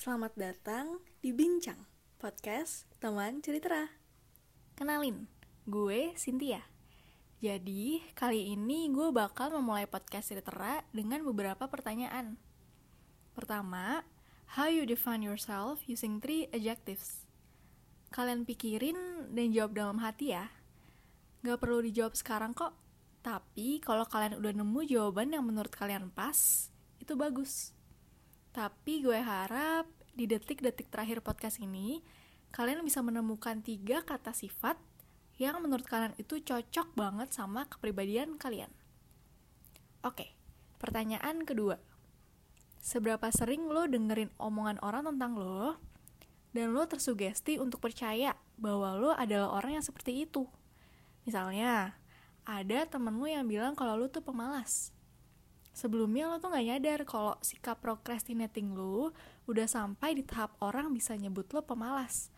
Selamat datang di Bincang, podcast teman cerita. Kenalin, gue Cynthia. Jadi, kali ini gue bakal memulai podcast cerita dengan beberapa pertanyaan. Pertama, how you define yourself using three adjectives? Kalian pikirin dan jawab dalam hati ya. Gak perlu dijawab sekarang kok. Tapi kalau kalian udah nemu jawaban yang menurut kalian pas, itu bagus. Tapi gue harap di detik-detik terakhir podcast ini, kalian bisa menemukan tiga kata sifat yang menurut kalian itu cocok banget sama kepribadian kalian. Oke, pertanyaan kedua. Seberapa sering lo dengerin omongan orang tentang lo, dan lo tersugesti untuk percaya bahwa lo adalah orang yang seperti itu? Misalnya, ada temenmu yang bilang kalau lu tuh pemalas. Sebelumnya lo tuh gak nyadar kalau sikap procrastinating lu udah sampai di tahap orang bisa nyebut lo pemalas.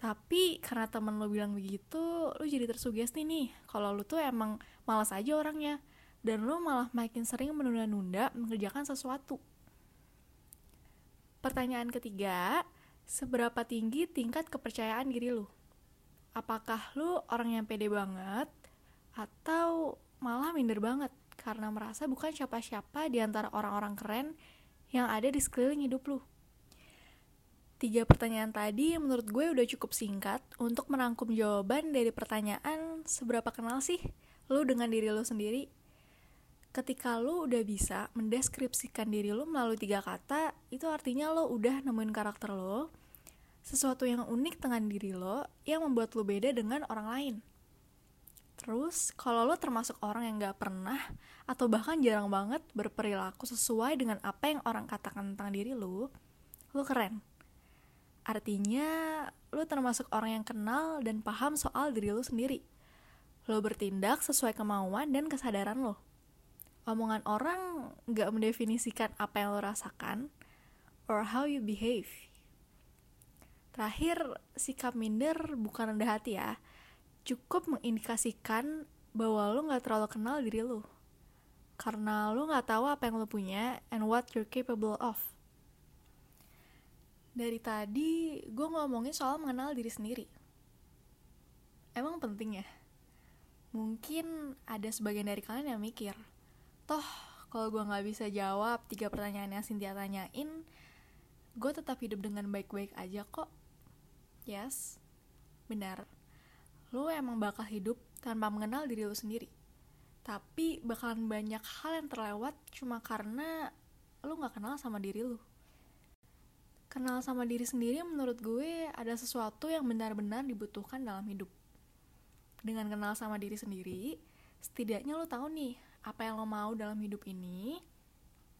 Tapi karena temen lo bilang begitu, lu jadi tersugesti nih kalau lu tuh emang malas aja orangnya. Dan lu malah makin sering menunda-nunda mengerjakan sesuatu. Pertanyaan ketiga, seberapa tinggi tingkat kepercayaan diri lu? Apakah lu orang yang pede banget atau malah minder banget karena merasa bukan siapa-siapa di antara orang-orang keren yang ada di sekeliling hidup lu. Tiga pertanyaan tadi menurut gue udah cukup singkat untuk merangkum jawaban dari pertanyaan seberapa kenal sih lu dengan diri lu sendiri. Ketika lu udah bisa mendeskripsikan diri lu melalui tiga kata, itu artinya lo udah nemuin karakter lo, sesuatu yang unik dengan diri lo yang membuat lo beda dengan orang lain. Terus, kalau lo termasuk orang yang gak pernah atau bahkan jarang banget berperilaku sesuai dengan apa yang orang katakan tentang diri lo, lo keren. Artinya, lo termasuk orang yang kenal dan paham soal diri lo sendiri. Lo bertindak sesuai kemauan dan kesadaran lo. Omongan orang gak mendefinisikan apa yang lo rasakan or how you behave. Terakhir, sikap minder bukan rendah hati ya, cukup mengindikasikan bahwa lo gak terlalu kenal diri lo. Karena lo gak tahu apa yang lo punya and what you're capable of. Dari tadi, gue ngomongin soal mengenal diri sendiri. Emang penting ya? Mungkin ada sebagian dari kalian yang mikir, toh kalau gue gak bisa jawab tiga pertanyaan yang Cynthia tanyain, gue tetap hidup dengan baik-baik aja kok. Yes, benar lo emang bakal hidup tanpa mengenal diri lo sendiri. Tapi bakalan banyak hal yang terlewat cuma karena lo gak kenal sama diri lo. Kenal sama diri sendiri menurut gue ada sesuatu yang benar-benar dibutuhkan dalam hidup. Dengan kenal sama diri sendiri, setidaknya lo tahu nih apa yang lo mau dalam hidup ini,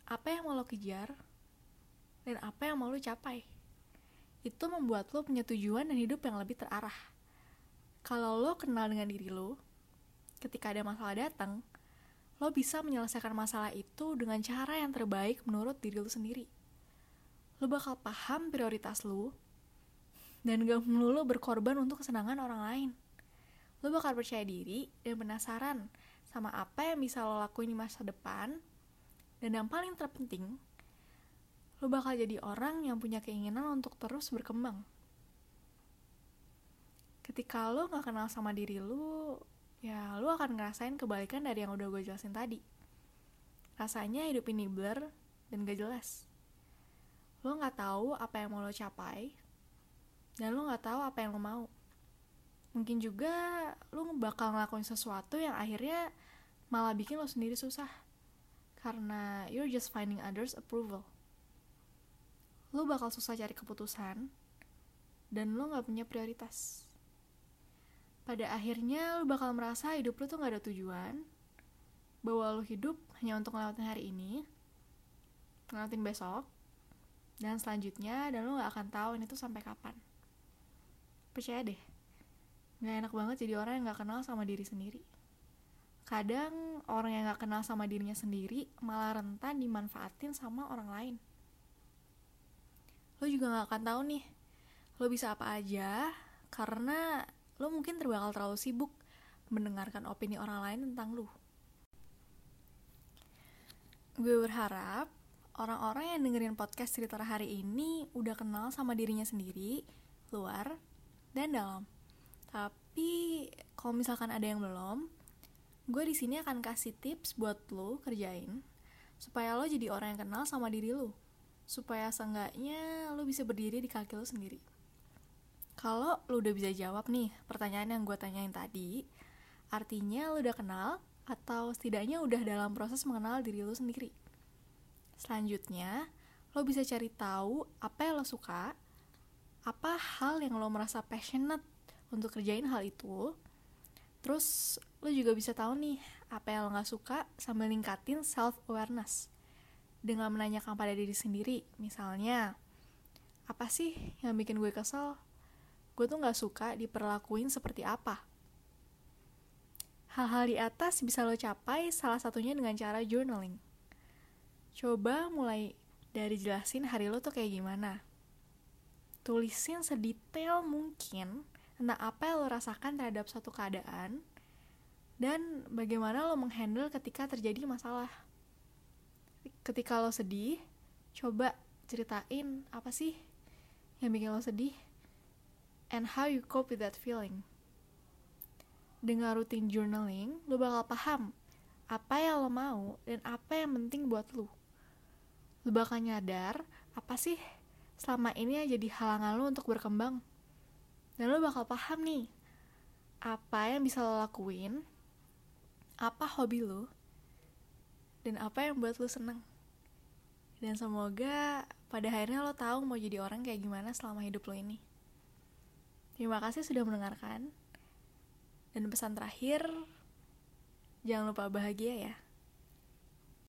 apa yang mau lo kejar, dan apa yang mau lo capai. Itu membuat lo punya tujuan dan hidup yang lebih terarah kalau lo kenal dengan diri lo, ketika ada masalah datang, lo bisa menyelesaikan masalah itu dengan cara yang terbaik menurut diri lo sendiri. Lo bakal paham prioritas lo, dan gak melulu berkorban untuk kesenangan orang lain. Lo bakal percaya diri dan penasaran sama apa yang bisa lo lakuin di masa depan, dan yang paling terpenting, lo bakal jadi orang yang punya keinginan untuk terus berkembang ketika lo gak kenal sama diri lo ya lo akan ngerasain kebalikan dari yang udah gue jelasin tadi. Rasanya hidup ini blur dan gak jelas. Lo gak tahu apa yang mau lo capai dan lo gak tahu apa yang lo mau. Mungkin juga lo bakal ngelakuin sesuatu yang akhirnya malah bikin lo sendiri susah karena you're just finding others approval. Lo bakal susah cari keputusan dan lo gak punya prioritas pada akhirnya lo bakal merasa hidup lo tuh gak ada tujuan. Bahwa lo hidup hanya untuk ngelewatin hari ini ngelewatin besok dan selanjutnya dan lo gak akan tahu ini tuh sampai kapan. Percaya deh gak enak banget jadi orang yang gak kenal sama diri sendiri. Kadang orang yang gak kenal sama dirinya sendiri malah rentan dimanfaatin sama orang lain. Lo juga gak akan tahu nih lo bisa apa aja karena lo mungkin terbakal terlalu sibuk mendengarkan opini orang lain tentang lo. Gue berharap orang-orang yang dengerin podcast cerita hari ini udah kenal sama dirinya sendiri, luar, dan dalam. Tapi kalau misalkan ada yang belum, gue di sini akan kasih tips buat lo kerjain supaya lo jadi orang yang kenal sama diri lo. Supaya seenggaknya lo bisa berdiri di kaki lo sendiri. Kalau lo udah bisa jawab nih pertanyaan yang gue tanyain tadi, artinya lo udah kenal atau setidaknya udah dalam proses mengenal diri lo sendiri. Selanjutnya, lo bisa cari tahu apa yang lo suka, apa hal yang lo merasa passionate untuk kerjain hal itu. Terus lo juga bisa tahu nih apa yang lo gak suka sambil ningkatin self awareness dengan menanyakan pada diri sendiri. Misalnya, apa sih yang bikin gue kesel? Gue tuh gak suka diperlakuin seperti apa. Hal-hal di atas bisa lo capai salah satunya dengan cara journaling. Coba mulai dari jelasin hari lo tuh kayak gimana. Tulisin sedetail mungkin tentang apa yang lo rasakan terhadap suatu keadaan dan bagaimana lo menghandle ketika terjadi masalah. Ketika lo sedih, coba ceritain apa sih yang bikin lo sedih and how you cope with that feeling. Dengan rutin journaling, lo bakal paham apa yang lo mau dan apa yang penting buat lo lu bakal nyadar apa sih selama ini yang jadi halangan lu untuk berkembang. Dan lu bakal paham nih apa yang bisa lo lakuin apa hobi lu dan apa yang buat lu seneng. Dan semoga pada akhirnya lo tahu mau jadi orang kayak gimana selama hidup lo ini terima kasih sudah mendengarkan. Dan pesan terakhir jangan lupa bahagia ya